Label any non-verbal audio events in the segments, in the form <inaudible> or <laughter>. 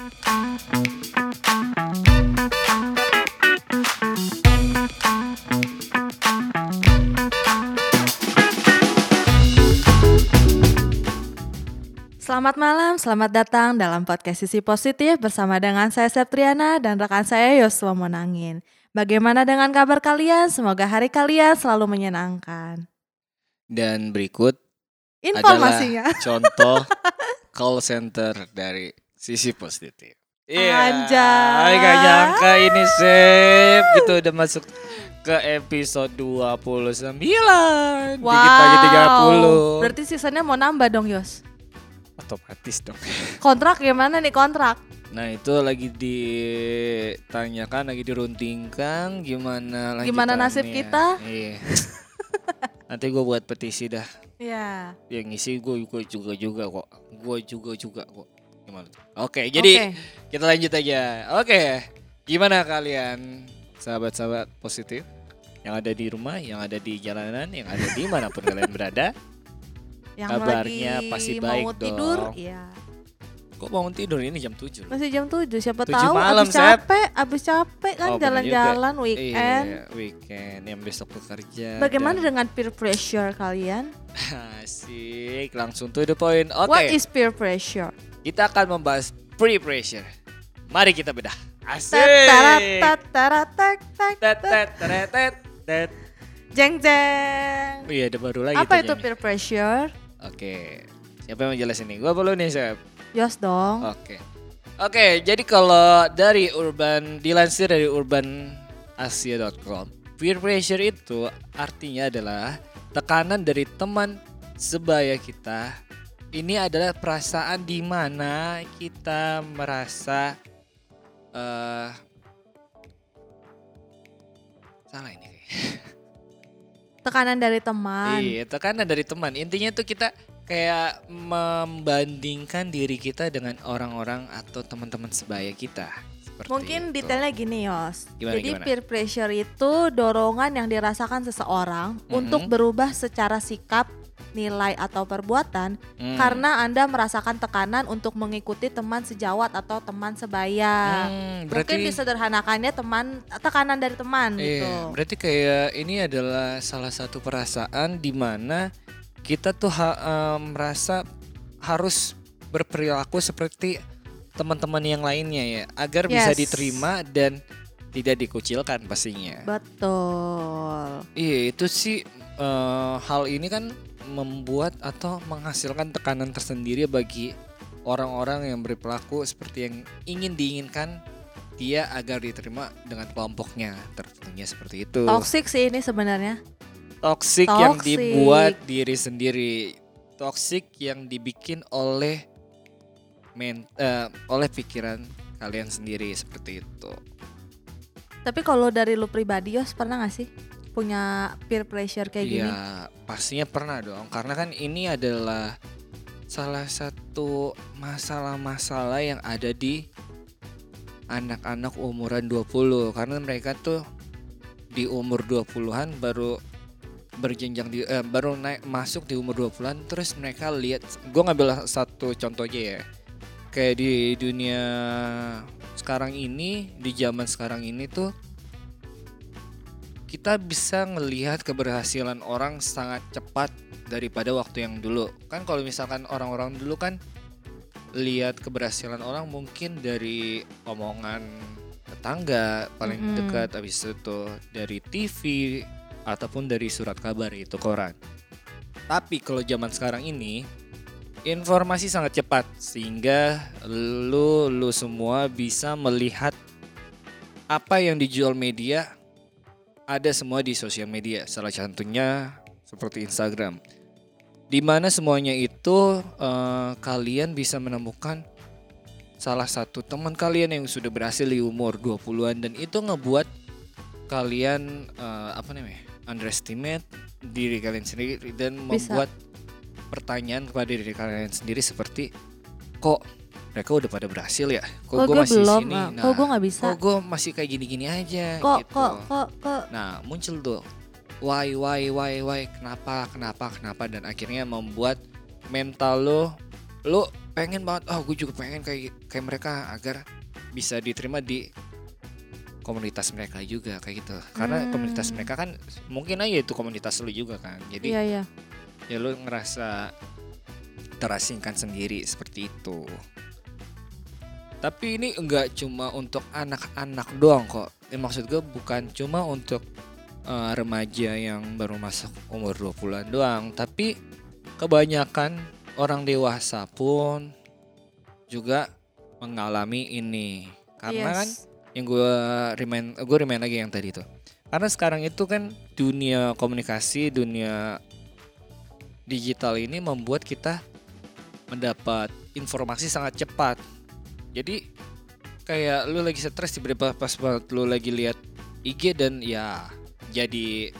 Selamat malam, selamat datang dalam podcast Sisi Positif bersama dengan saya Septriana dan rekan saya Yosua Monangin. Bagaimana dengan kabar kalian? Semoga hari kalian selalu menyenangkan. Dan berikut Informasinya. adalah contoh call center dari sisi positif. Anjay. Gak nyangka ini Sep gitu udah masuk ke episode 29 Dikit lagi 30 Berarti seasonnya mau nambah dong Yos. Otomatis dong <laughs> Kontrak gimana nih kontrak? Nah itu lagi ditanyakan, lagi diruntingkan Gimana Gimana nasib kita? Iya <laughs> Nanti gue buat petisi dah Ya. Yang ngisi gue gue juga juga kok Gue juga juga kok Oke jadi Oke. kita lanjut aja Oke Gimana kalian Sahabat-sahabat positif Yang ada di rumah Yang ada di jalanan Yang ada di mana pun kalian berada yang Kabarnya lagi pasti mau baik tidur, dong. iya. Kok bangun tidur ini jam 7 loh Masih jam 7, siapa 7 tahu malam, abis capek, abis capek kan Oh, jalan-jalan weekend. Iya weekend Yang besok bekerja Bagaimana dan- dengan peer pressure kalian? <laughs> Asik Langsung to the point Oke What is peer pressure? Kita akan membahas pre-pressure Mari kita bedah Asik. Jeng jeng. Iya ada baru lagi Apa itu peer pressure? Oke Siapa yang mau jelasin nih? Gua belum nih Sep Yos dong. Oke. Oke, jadi kalau dari urban dilansir dari urbanasia.com, peer pressure itu artinya adalah tekanan dari teman sebaya kita. Ini adalah perasaan di mana kita merasa eh salah ini. <laughs> Tekanan dari teman. Iya, tekanan dari teman. Intinya tuh kita kayak membandingkan diri kita dengan orang-orang atau teman-teman sebaya kita. Seperti Mungkin itu. detailnya gini Yos. Gimana, Jadi gimana? peer pressure itu dorongan yang dirasakan seseorang Mhm. untuk berubah secara sikap, nilai atau perbuatan Hmm. karena Anda merasakan tekanan untuk mengikuti teman sejawat atau teman sebaya. Hmm, berarti Mungkin disederhanakannya teman tekanan dari teman iya, gitu. berarti kayak ini adalah salah satu perasaan di mana kita tuh ha- eh, merasa harus berperilaku seperti teman-teman yang lainnya ya, agar bisa Yes. diterima dan tidak dikucilkan pastinya. Betul. Iya itu sih eh, hal ini kan membuat atau menghasilkan tekanan tersendiri bagi orang-orang yang berperilaku seperti yang ingin diinginkan dia agar diterima dengan kelompoknya tertentunya seperti itu. Toxic sih ini sebenarnya. Toxic yang dibuat diri sendiri, toxic yang dibikin oleh men eh, oleh pikiran kalian sendiri seperti itu. Tapi kalau dari lu pribadi Yos pernah gak sih punya peer pressure kayak gini? Iya, pastinya pernah dong. Karena kan ini adalah salah satu masalah-masalah yang ada di anak-anak umuran 20 karena mereka tuh di umur 20-an baru berjenjang di eh, baru naik masuk di umur 20-an terus mereka lihat gua ngambil satu contoh aja ya. Kayak di dunia sekarang ini, di zaman sekarang ini tuh kita bisa ngelihat keberhasilan orang sangat cepat daripada waktu yang dulu. Kan kalau misalkan orang-orang dulu kan lihat keberhasilan orang mungkin dari omongan tetangga paling Mm-mm. dekat habis itu dari TV ataupun dari surat kabar itu koran. Tapi kalau zaman sekarang ini informasi sangat cepat sehingga lu lu semua bisa melihat apa yang dijual media ada semua di sosial media. Salah satunya seperti Instagram. Di mana semuanya itu eh, kalian bisa menemukan salah satu teman kalian yang sudah berhasil di umur 20-an dan itu ngebuat kalian eh, apa namanya? underestimate diri kalian sendiri dan Bisa. membuat pertanyaan kepada diri kalian sendiri seperti kok mereka udah pada berhasil ya? Kok, Kok gue gue masih belum? sini? ah, Nah, Kok gue nggak bisa? kok gue masih kayak gini-gini aja Kok gitu. kok kok kok Nah, muncul tuh why why why why kenapa kenapa kenapa dan akhirnya membuat mental lo lo pengen banget oh gue juga pengen kayak kayak mereka agar bisa diterima di komunitas mereka juga kayak gitu karena Hmm. komunitas mereka kan mungkin aja itu komunitas lu juga kan jadi Iya iya. ya lu ngerasa terasingkan sendiri seperti itu tapi ini enggak cuma untuk anak-anak doang kok. Ya, maksud gue bukan cuma untuk eh, remaja yang baru masuk umur 20-an doang. Tapi kebanyakan orang dewasa pun juga mengalami ini. Karena kan Yes. yang gue remind gue remind lagi yang tadi tuh. Karena sekarang itu kan dunia komunikasi dunia digital ini membuat kita mendapat informasi sangat cepat jadi kayak lu lagi stres tiba-tiba pas banget lu lagi lihat IG dan ya jadi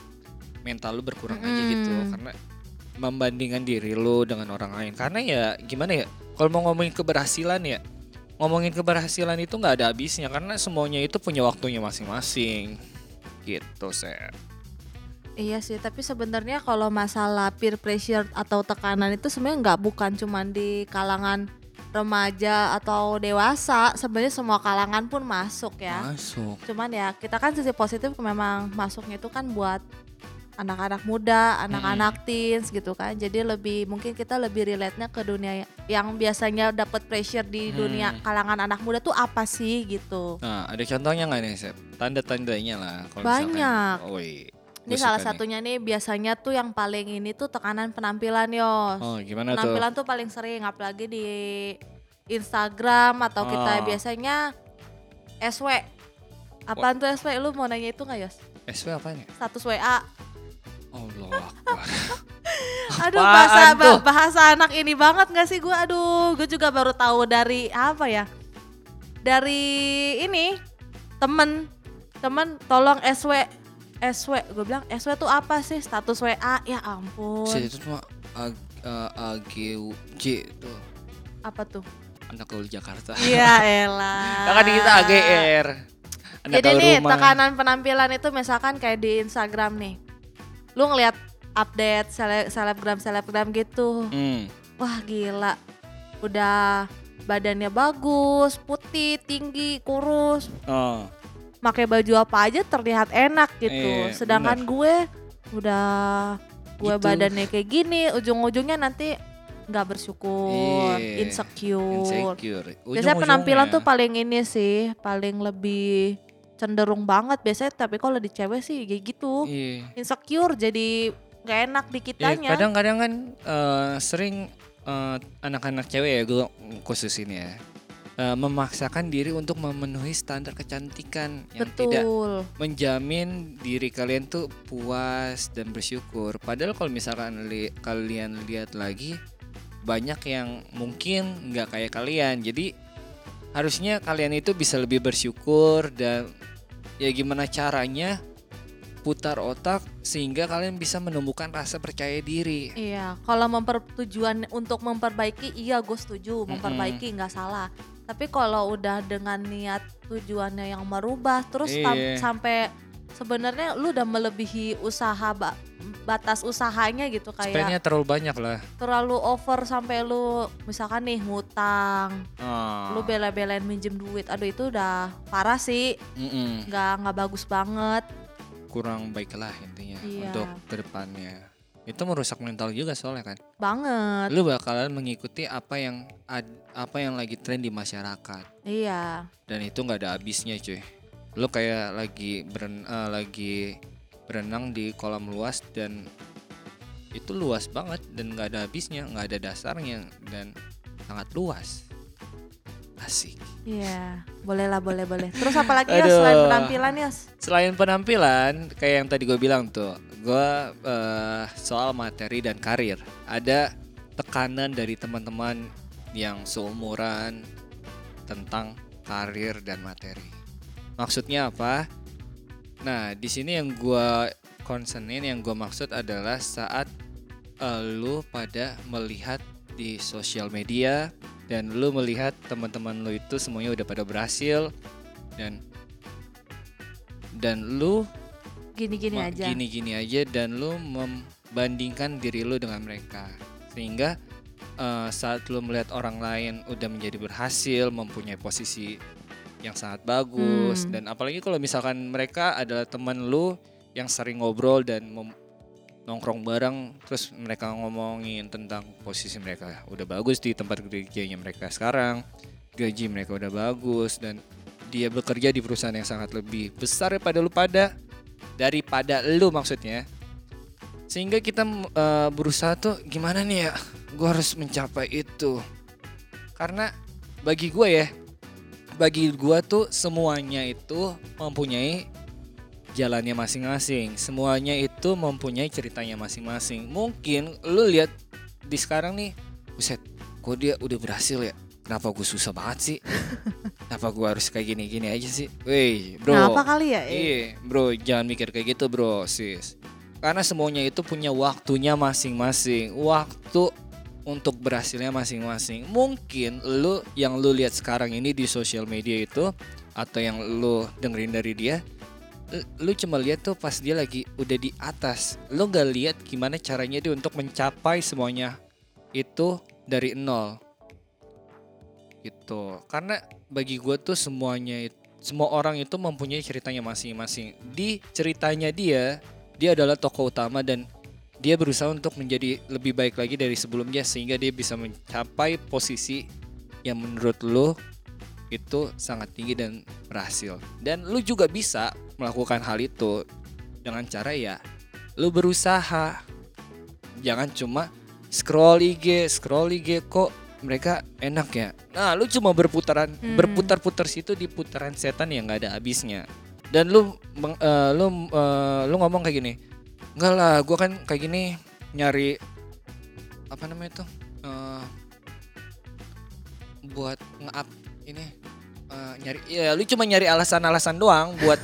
mental lu berkurang aja gitu. Mm. karena membandingkan diri lu dengan orang lain. Karena ya gimana ya kalau mau ngomongin keberhasilan ya ngomongin keberhasilan itu nggak ada habisnya. Karena semuanya itu punya waktunya masing-masing. Gitu saya Iya sih, tapi sebenarnya kalau masalah peer pressure atau tekanan itu sebenarnya nggak bukan cuman di kalangan remaja atau dewasa, sebenarnya semua kalangan pun masuk ya. masuk Cuman ya kita kan sisi positif memang masuknya itu kan buat anak-anak muda, anak-anak teens gitu kan. Jadi lebih mungkin kita lebih relate-nya ke dunia yang biasanya dapat pressure di dunia Hmm. kalangan anak muda tuh apa sih gitu. nah ada contohnya nggak nih Sep? tanda-tandanya lah kalau Banyak. misalkan, Ini salah satunya nih biasanya tuh yang paling ini tuh tekanan penampilan Yos. oh gimana tuh penampilan tuh paling sering apalagi di Instagram atau kita Oh. biasanya SW. Apaan tuh SW? Lu mau nanya itu nggak Yos? SW apa nih Status WA. Allah <laughs> Akbar. Aduh bahasa tuh? ba- bahasa anak ini banget gak sih gue? Aduh, gue juga baru tahu dari apa ya? Dari ini temen temen tolong SW SW gue bilang SW tuh apa sih status WA ya ampun Set, itu cuma A- A- AGJ tuh apa tuh anak gaul Jakarta. Iya <laughs> elah kan kita AGR. Anak Jadi nih rumah. tekanan penampilan itu misalkan kayak di Instagram nih Lu ngeliat update sele- selebgram selebgram gitu Hmm. Wah gila Udah badannya bagus, putih, tinggi, kurus Oh. Pakai baju apa aja terlihat enak gitu Iya, Sedangkan gue udah gue Gitu. badannya kayak gini Ujung-ujungnya nanti nggak bersyukur, Iya, insecure Insecure. Biasanya penampilan tuh paling ini sih, paling lebih cenderung banget biasanya. Tapi kalau di cewek sih kayak gitu, Iya. insecure jadi gak enak di Ya, kitanya. kadang-kadang kan eh, sering eh, anak-anak cewek ya gue khusus ini ya eh, memaksakan diri untuk memenuhi standar kecantikan yang tidak Betul. menjamin diri kalian tuh puas dan bersyukur. Padahal kalau misalkan li- kalian lihat lagi banyak yang mungkin nggak kayak kalian. Jadi harusnya kalian itu bisa lebih bersyukur dan ya gimana caranya putar otak sehingga kalian bisa menumbuhkan rasa percaya diri. Iya, kalau memper tujuan untuk memperbaiki, iya gue setuju, memperbaiki nggak salah. Tapi kalau udah dengan niat tujuannya yang merubah, terus Iya. sampai sebenarnya lu udah melebihi usaha ba- batas usahanya gitu kayak Spendnya terlalu banyak lah. terlalu over sampai lu misalkan nih ngutang, Ah. lu bela-belain minjem duit aduh itu udah parah sih Mm-mm. nggak nggak bagus banget kurang baik lah intinya Iya. untuk ke depannya. Itu merusak mental juga soalnya kan. banget. Lu bakalan mengikuti apa yang ad- apa yang lagi tren di masyarakat. Iya. Dan itu nggak ada habisnya cuy. Lu kayak lagi beren eh, lagi berenang di kolam luas dan itu luas banget dan nggak ada habisnya nggak ada dasarnya dan sangat luas asik. Iya boleh lah boleh boleh. Terus apa lagi ya selain penampilan ya selain penampilan kayak yang tadi gue bilang tuh gue eh, soal materi dan karir. Ada tekanan dari teman-teman yang seumuran tentang karir dan materi. Maksudnya apa? Nah di sini yang gue concernin yang gue maksud adalah saat eh, lu pada melihat di sosial media dan lu melihat teman-teman lu itu semuanya udah pada berhasil dan dan lu gini-gini aja gini-gini aja dan lu membandingkan diri lu dengan mereka sehingga eh, saat lu melihat orang lain udah menjadi berhasil, mempunyai posisi yang sangat bagus Hmm. dan apalagi kalau misalkan mereka adalah teman lu yang sering ngobrol dan mem- nongkrong bareng terus mereka ngomongin tentang posisi mereka. Udah bagus di tempat kerjanya mereka sekarang. Gaji mereka udah bagus dan dia bekerja di perusahaan yang sangat lebih besar daripada lu pada daripada lu maksudnya. Sehingga kita eh, berusaha tuh gimana nih ya? Gue harus mencapai itu. Karena bagi gue ya bagi gue tuh semuanya itu mempunyai jalannya masing-masing semuanya itu mempunyai ceritanya masing-masing mungkin lu lihat di sekarang nih buset kok dia udah berhasil ya kenapa gue susah banget sih <laughs> kenapa gue harus kayak gini-gini aja sih Weh bro Kenapa kali ya? Eh, Iya, bro, jangan mikir kayak gitu, bro, sis. Karena semuanya itu punya waktunya masing-masing. Waktu untuk berhasilnya masing-masing. Mungkin lu yang lu lihat sekarang ini di sosial media itu atau yang lu dengerin dari dia, lu cuma lihat tuh pas dia lagi udah di atas. Lu gak lihat gimana caranya dia untuk mencapai semuanya itu dari nol. Gitu. Karena bagi gue tuh semuanya semua orang itu mempunyai ceritanya masing-masing. Di ceritanya dia, dia adalah tokoh utama dan dia berusaha untuk menjadi lebih baik lagi dari sebelumnya sehingga dia bisa mencapai posisi yang menurut lo itu sangat tinggi dan berhasil. Dan lu juga bisa melakukan hal itu dengan cara ya lu berusaha. Jangan cuma scroll IG, scroll IG kok mereka enak ya. Nah, lu cuma berputaran Hmm. berputar-putar situ di putaran setan yang nggak ada habisnya. Dan lu meng- eh, lu eh, lu ngomong kayak gini. Enggak lah, gua kan kayak gini nyari apa namanya tuh? Eh, buat nge-up ini eh, nyari ya lu cuma nyari alasan-alasan doang buat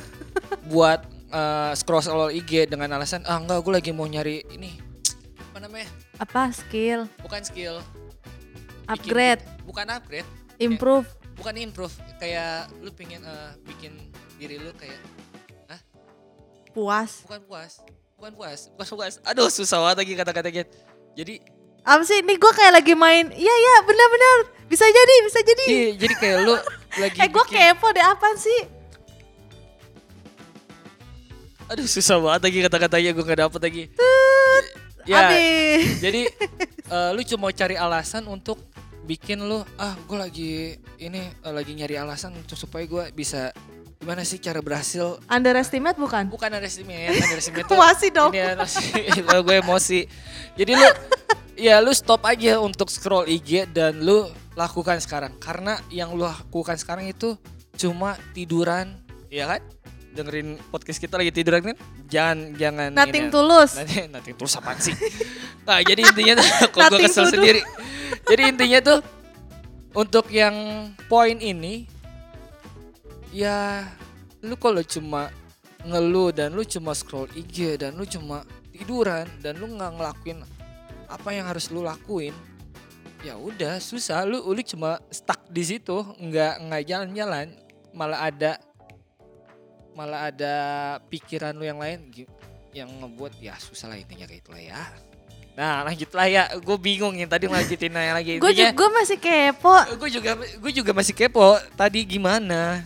buat eh, scroll scroll IG dengan alasan ah enggak gue lagi mau nyari ini apa namanya Apa skill? bukan skill bikin- Upgrade, bukan upgrade improve. bukan improve kayak lu pengen eh, bikin diri lu kayak puas. bukan puas bukan puas bukan puas aduh susah banget lagi kata-katanya jadi Apa sih? Ini gue kayak lagi main. Iya iya benar-benar. Bisa jadi, bisa jadi. iya jadi kayak lu <laughs> lagi eh gue bikin- kepo deh apa sih? Aduh susah banget lagi kata-katanya gue gak dapet lagi ya Abis. jadi <laughs> eh, lu cuma cari alasan untuk bikin lu ah gue lagi ini eh, lagi nyari alasan untuk supaya gue bisa gimana sih cara berhasil Underestimate bukan? bukan underestimate <laughs> underestimate tuh Masih dong. ini emosi <laughs> kalau gue emosi jadi lu ya lu stop aja untuk scroll IG dan lu lakukan sekarang karena yang lu lakukan sekarang itu cuma tiduran ya kan dengerin podcast kita lagi tiduran kan jangan jangan Nothing ini- tulus. Nanti terus apaan sih? Nah, jadi intinya tuh <laughs> kok gue kesel to do. sendiri. Jadi intinya tuh untuk yang poin ini ya lu kalau cuma ngeluh dan lu cuma scroll IG dan lu cuma tiduran dan lu nggak ngelakuin apa yang harus lu lakuin ya udah susah lu lu cuma stuck di situ nggak nggak jalan-jalan malah ada malah ada pikiran lu yang lain yang ngebuat ya susah lah intinya kayak itulah ya. Nah lanjut lah ya. Gue bingung yang tadi lanjutin yang lagi. Gue juga masih kepo. gue juga gue juga masih kepo. Tadi gimana?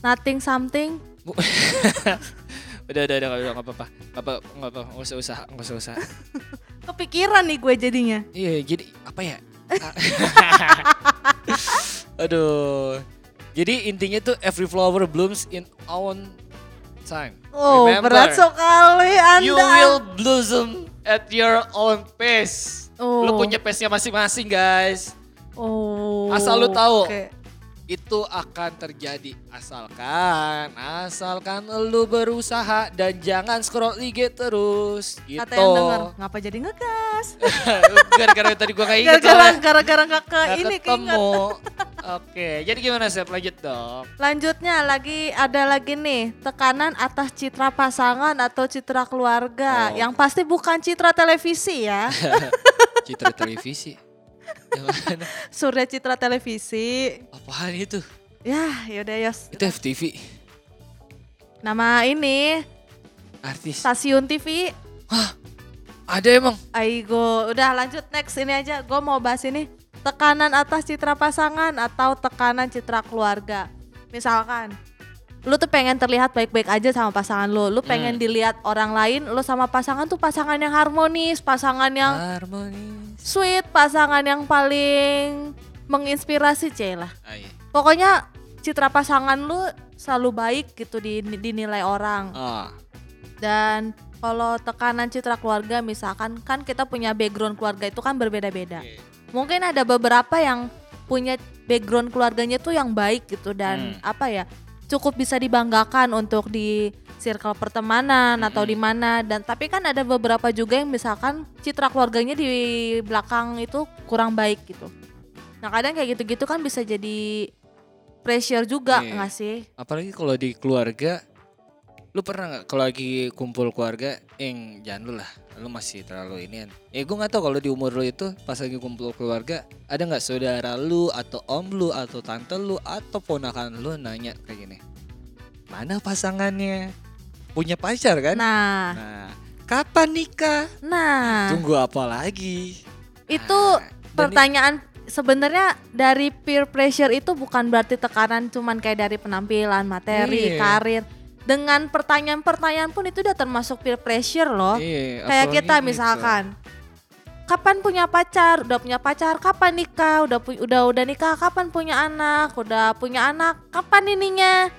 Nothing something. <laughs> Udah udah udah nggak apa-apa nggak apa nggak apa nggak usah usah nggak usah usah. <laughs> Kepikiran nih gue jadinya. iya jadi apa ya? <laughs> Aduh jadi intinya tuh every flower blooms in own time Oh Remember, berat sekali Anda. you will blossom at your own pace Oh. lu punya pace nya masing-masing guys Oh. Asal lu tahu. oke. itu akan terjadi asalkan asalkan lu berusaha dan jangan scroll IG terus gitu Kata yang denger, ngapa jadi ngegas? <laughs> gara-gara tadi gua kayak inget Gara-gara gara-gara nggak ke Nggak ini keinget. ketemu <laughs> oke jadi gimana sih lanjut dong Lanjutnya lagi ada lagi nih tekanan atas citra pasangan atau citra keluarga Oh. yang pasti bukan citra televisi ya. <laughs> citra televisi Surya citra televisi. apaan itu Ya, yaudah Yos. itu FTV Nama ini artis stasiun TV. Ada emang. Aigo, udah lanjut next ini aja. Gue mau bahas ini tekanan atas citra pasangan atau tekanan citra keluarga. Misalkan, lu tuh pengen terlihat baik-baik aja sama pasangan lu. Lu pengen Hmm. dilihat orang lain, lu sama pasangan tuh pasangan yang harmonis, pasangan yang Harmonis. sweet, pasangan yang paling menginspirasi Cila. Ah, iya. Pokoknya citra pasangan lu selalu baik gitu di- dinilai orang. Ah, Dan kalau tekanan citra keluarga misalkan kan kita punya background keluarga itu kan berbeda-beda. oke. Mungkin ada beberapa yang punya background keluarganya tuh yang baik gitu dan Hmm. apa ya cukup bisa dibanggakan untuk di circle pertemanan atau Mm-mm. di mana dan tapi kan ada beberapa juga yang misalkan citra keluarganya di belakang itu kurang baik gitu. Nah kadang kayak gitu-gitu kan bisa jadi pressure juga Iya. nggak sih? Apalagi kalau di keluarga, lu pernah nggak kalau lagi kumpul keluarga, eng jangan lu lah, lu masih terlalu ini. Eh gue nggak tahu kalau di umur lu itu pas lagi kumpul keluarga, ada nggak saudara lu atau om lu atau tante lu atau ponakan lu nanya kayak gini, mana pasangannya? Punya pacar kan? Nah, Nah, kapan nikah? nah Tunggu apa lagi? itu Nah, pertanyaan sebenarnya dari peer pressure itu bukan berarti tekanan cuman kayak dari penampilan, materi, Iya. karir. Dengan pertanyaan-pertanyaan pun itu udah termasuk peer pressure loh. Iya, kayak kita gitu. misalkan kapan punya pacar? Udah punya pacar, kapan nikah? Udah pu- udah udah nikah, kapan punya anak? Udah punya anak, kapan ininya?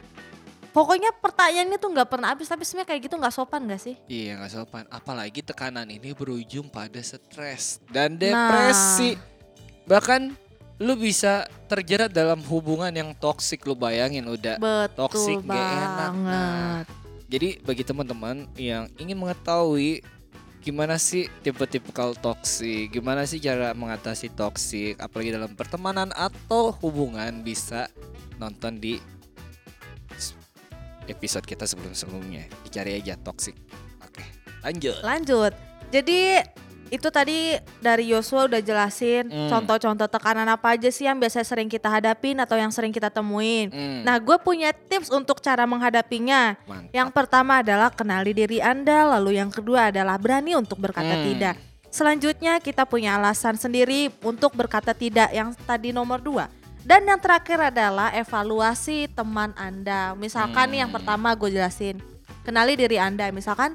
Pokoknya pertanyaannya tuh nggak pernah habis tapi sebenarnya kayak gitu nggak sopan gak sih? Iya nggak sopan. Apalagi tekanan ini berujung pada stres dan Nah. depresi. Bahkan lu bisa terjerat dalam hubungan yang toksik lu bayangin udah. Betul toxic, nggak enak. Nah. Jadi bagi teman-teman yang ingin mengetahui gimana sih tipe-tipe kalau toksik, gimana sih cara mengatasi toksik, apalagi dalam pertemanan atau hubungan bisa nonton di episode kita sebelum-sebelumnya. Dicari aja toksik. Oke, lanjut. Lanjut. Jadi itu tadi dari Yosua udah jelasin Hmm. contoh-contoh tekanan apa aja sih yang biasanya sering kita hadapin atau yang sering kita temuin. Hmm, Nah, gue punya tips untuk cara menghadapinya. mantap. Yang pertama adalah kenali diri Anda, lalu yang kedua adalah berani untuk berkata Hmm. tidak. Selanjutnya kita punya alasan sendiri untuk berkata tidak yang tadi nomor dua. Dan yang terakhir adalah evaluasi teman Anda. Misalkan nih yang Hmm. pertama gue jelasin, kenali diri Anda. Misalkan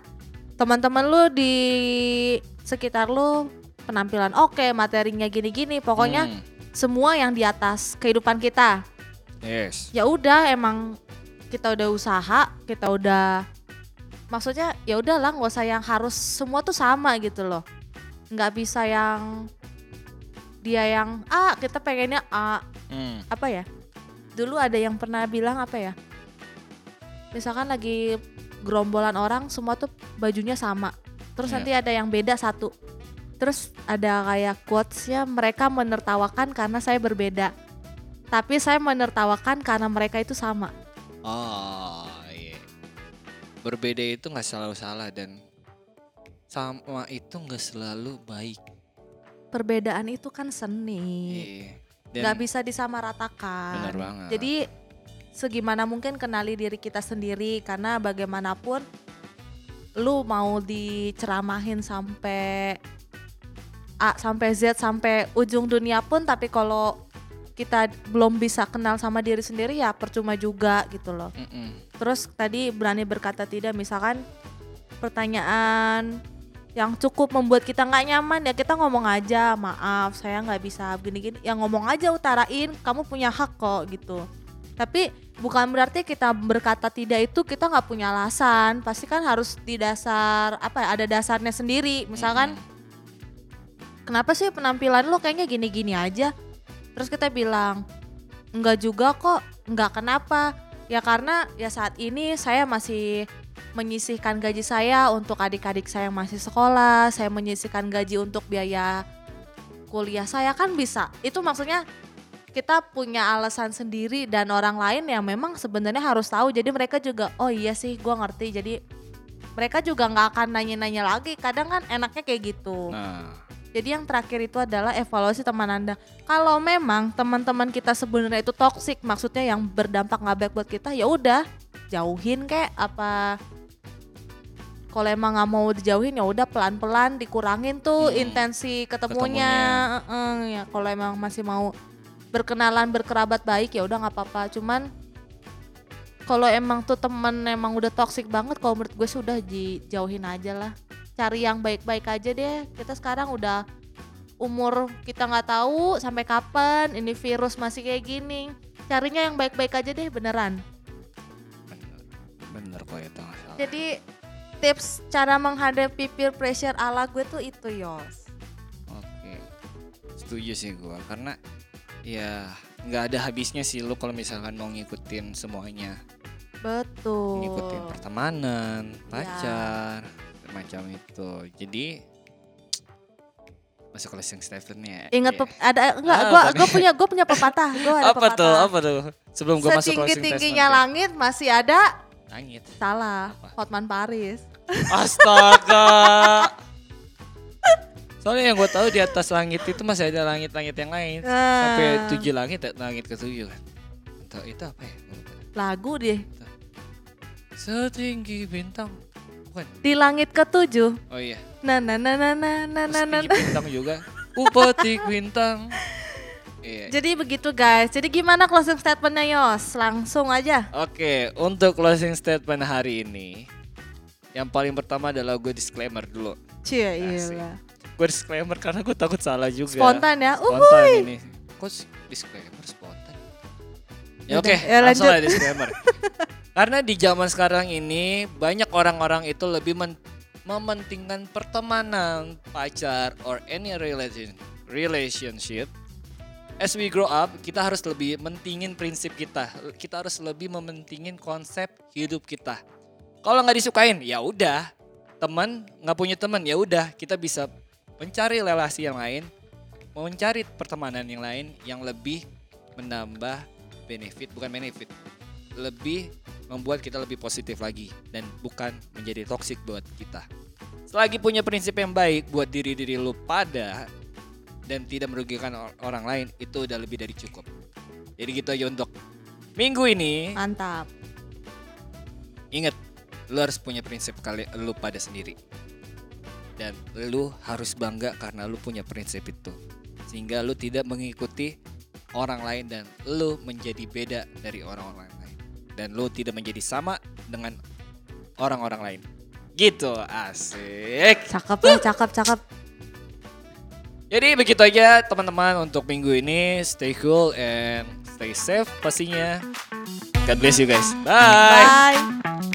teman-teman lu di sekitar lu penampilan oke, materinya gini-gini, pokoknya Hmm, semua yang di atas kehidupan kita. Yes. ya udah emang kita udah usaha kita udah maksudnya ya udahlah nggak usah yang harus semua tuh sama gitu loh. Nggak bisa yang dia yang A kita pengennya A. Hmm, apa ya? Dulu ada yang pernah bilang apa ya? Misalkan lagi gerombolan orang semua tuh bajunya sama terus Iya. nanti ada yang beda satu terus ada kayak quotesnya mereka menertawakan karena saya berbeda tapi saya menertawakan karena mereka itu sama Oh iya. Berbeda itu nggak selalu salah dan sama itu nggak selalu baik. perbedaan itu kan seni. Dan nggak bisa disamaratakan benar banget. jadi segimana mungkin kenali diri kita sendiri karena bagaimanapun lu mau diceramahin sampai A sampai Z sampai ujung dunia pun tapi kalau kita belum bisa kenal sama diri sendiri ya percuma juga gitu loh. Mm-mm. Terus tadi berani berkata tidak misalkan pertanyaan yang cukup membuat kita nggak nyaman ya kita ngomong aja maaf saya nggak bisa gini-gini ya ngomong aja utarain kamu punya hak kok gitu tapi bukan berarti kita berkata tidak itu kita nggak punya alasan. Pasti kan harus di dasar apa ya ada dasarnya sendiri. Misalkan Mm-mm. kenapa sih penampilan lo kayaknya gini-gini aja? Terus kita bilang enggak juga kok enggak kenapa. Ya karena ya saat ini saya masih menyisihkan gaji saya untuk adik-adik saya yang masih sekolah. Saya menyisihkan gaji untuk biaya kuliah saya. Kan bisa. Itu maksudnya kita punya alasan sendiri dan orang lain yang memang sebenarnya harus tahu. Jadi mereka juga oh iya sih gua ngerti. Jadi mereka juga nggak akan nanya-nanya lagi. Kadang kan enaknya kayak gitu. Nah, jadi yang terakhir itu adalah evaluasi teman Anda. Kalau memang teman-teman kita sebenarnya itu toksik, maksudnya yang berdampak nggak baik buat kita, ya udah jauhin kayak apa kalau emang nggak mau dijauhin ya udah pelan-pelan dikurangin tuh Hmm, intensi ketemunya, Heeh, ya kalau emang masih mau berkenalan berkerabat baik ya udah nggak apa-apa. Cuman kalau emang tuh temen emang udah toxic banget kalau menurut gue sudah dijauhin aja lah. Cari yang baik-baik aja deh. Kita sekarang udah umur kita nggak tahu sampai kapan ini virus masih kayak gini. Carinya yang baik-baik aja deh beneran. Bener bener kok itu jadi tips cara menghadapi peer pressure ala gue tuh itu Yos. Oke, setuju sih gua karena ya nggak ada habisnya sih lu kalau misalkan mau ngikutin semuanya, betul ngikutin pertemanan, Ya. pacar, macam itu. Jadi masuk closing statement ya. Ingat pep- ada enggak Ah, gua punya gua punya pepatah gua ada apa pepatah tuh? Apa tuh? Sebelum gua masuk setinggi closing tingginya langit masih ada ya. Langit. salah Apa? Hotman Paris Astaga. <laughs> Soalnya yang gue tahu di atas langit itu masih ada langit-langit yang lain. Uh. Sampai tujuh langit, eh, langit ke tujuh kan. Entah, itu apa ya? Lagu deh. Setinggi bintang. Bukan. Di langit ketujuh. Oh iya. Na na na na na na na na. bintang juga. Upetik bintang. Iya. Jadi begitu guys. Jadi gimana closing statementnya Yos? Langsung aja. Oke, untuk closing statement hari ini, yang paling pertama adalah gue disclaimer dulu. Cie, iya lah. Gue disclaimer karena gue takut salah juga. spontan ya Spontan uhuy ini. Kok disclaimer spontan? Ya oke, udah, ya langsung aja disclaimer. <laughs> Karena di zaman sekarang ini banyak orang-orang itu lebih men- mementingkan pertemanan, pacar, or any relation relationship. As we grow up, kita harus lebih mentingin prinsip kita. Kita harus lebih mementingin konsep hidup kita. Kalau nggak disukain, ya udah. Teman nggak punya teman, ya udah. Kita bisa mencari relasi yang lain, mencari pertemanan yang lain yang lebih menambah benefit, bukan benefit, lebih membuat kita lebih positif lagi dan bukan menjadi toksik buat kita. Selagi punya prinsip yang baik buat diri diri lu pada dan tidak merugikan or- orang lain itu udah lebih dari cukup. Jadi gitu aja untuk minggu ini. mantap Ingat, lu harus punya prinsip kali lu pada sendiri. Dan lu harus bangga karena lu punya prinsip itu. Sehingga lu tidak mengikuti orang lain dan lu menjadi beda dari orang-orang lain. Dan lu tidak menjadi sama dengan orang-orang lain. Gitu, asik. cakep ya cakep cakep Jadi begitu aja teman-teman untuk minggu ini. Stay cool and stay safe pastinya. God bless you guys. Bye. bye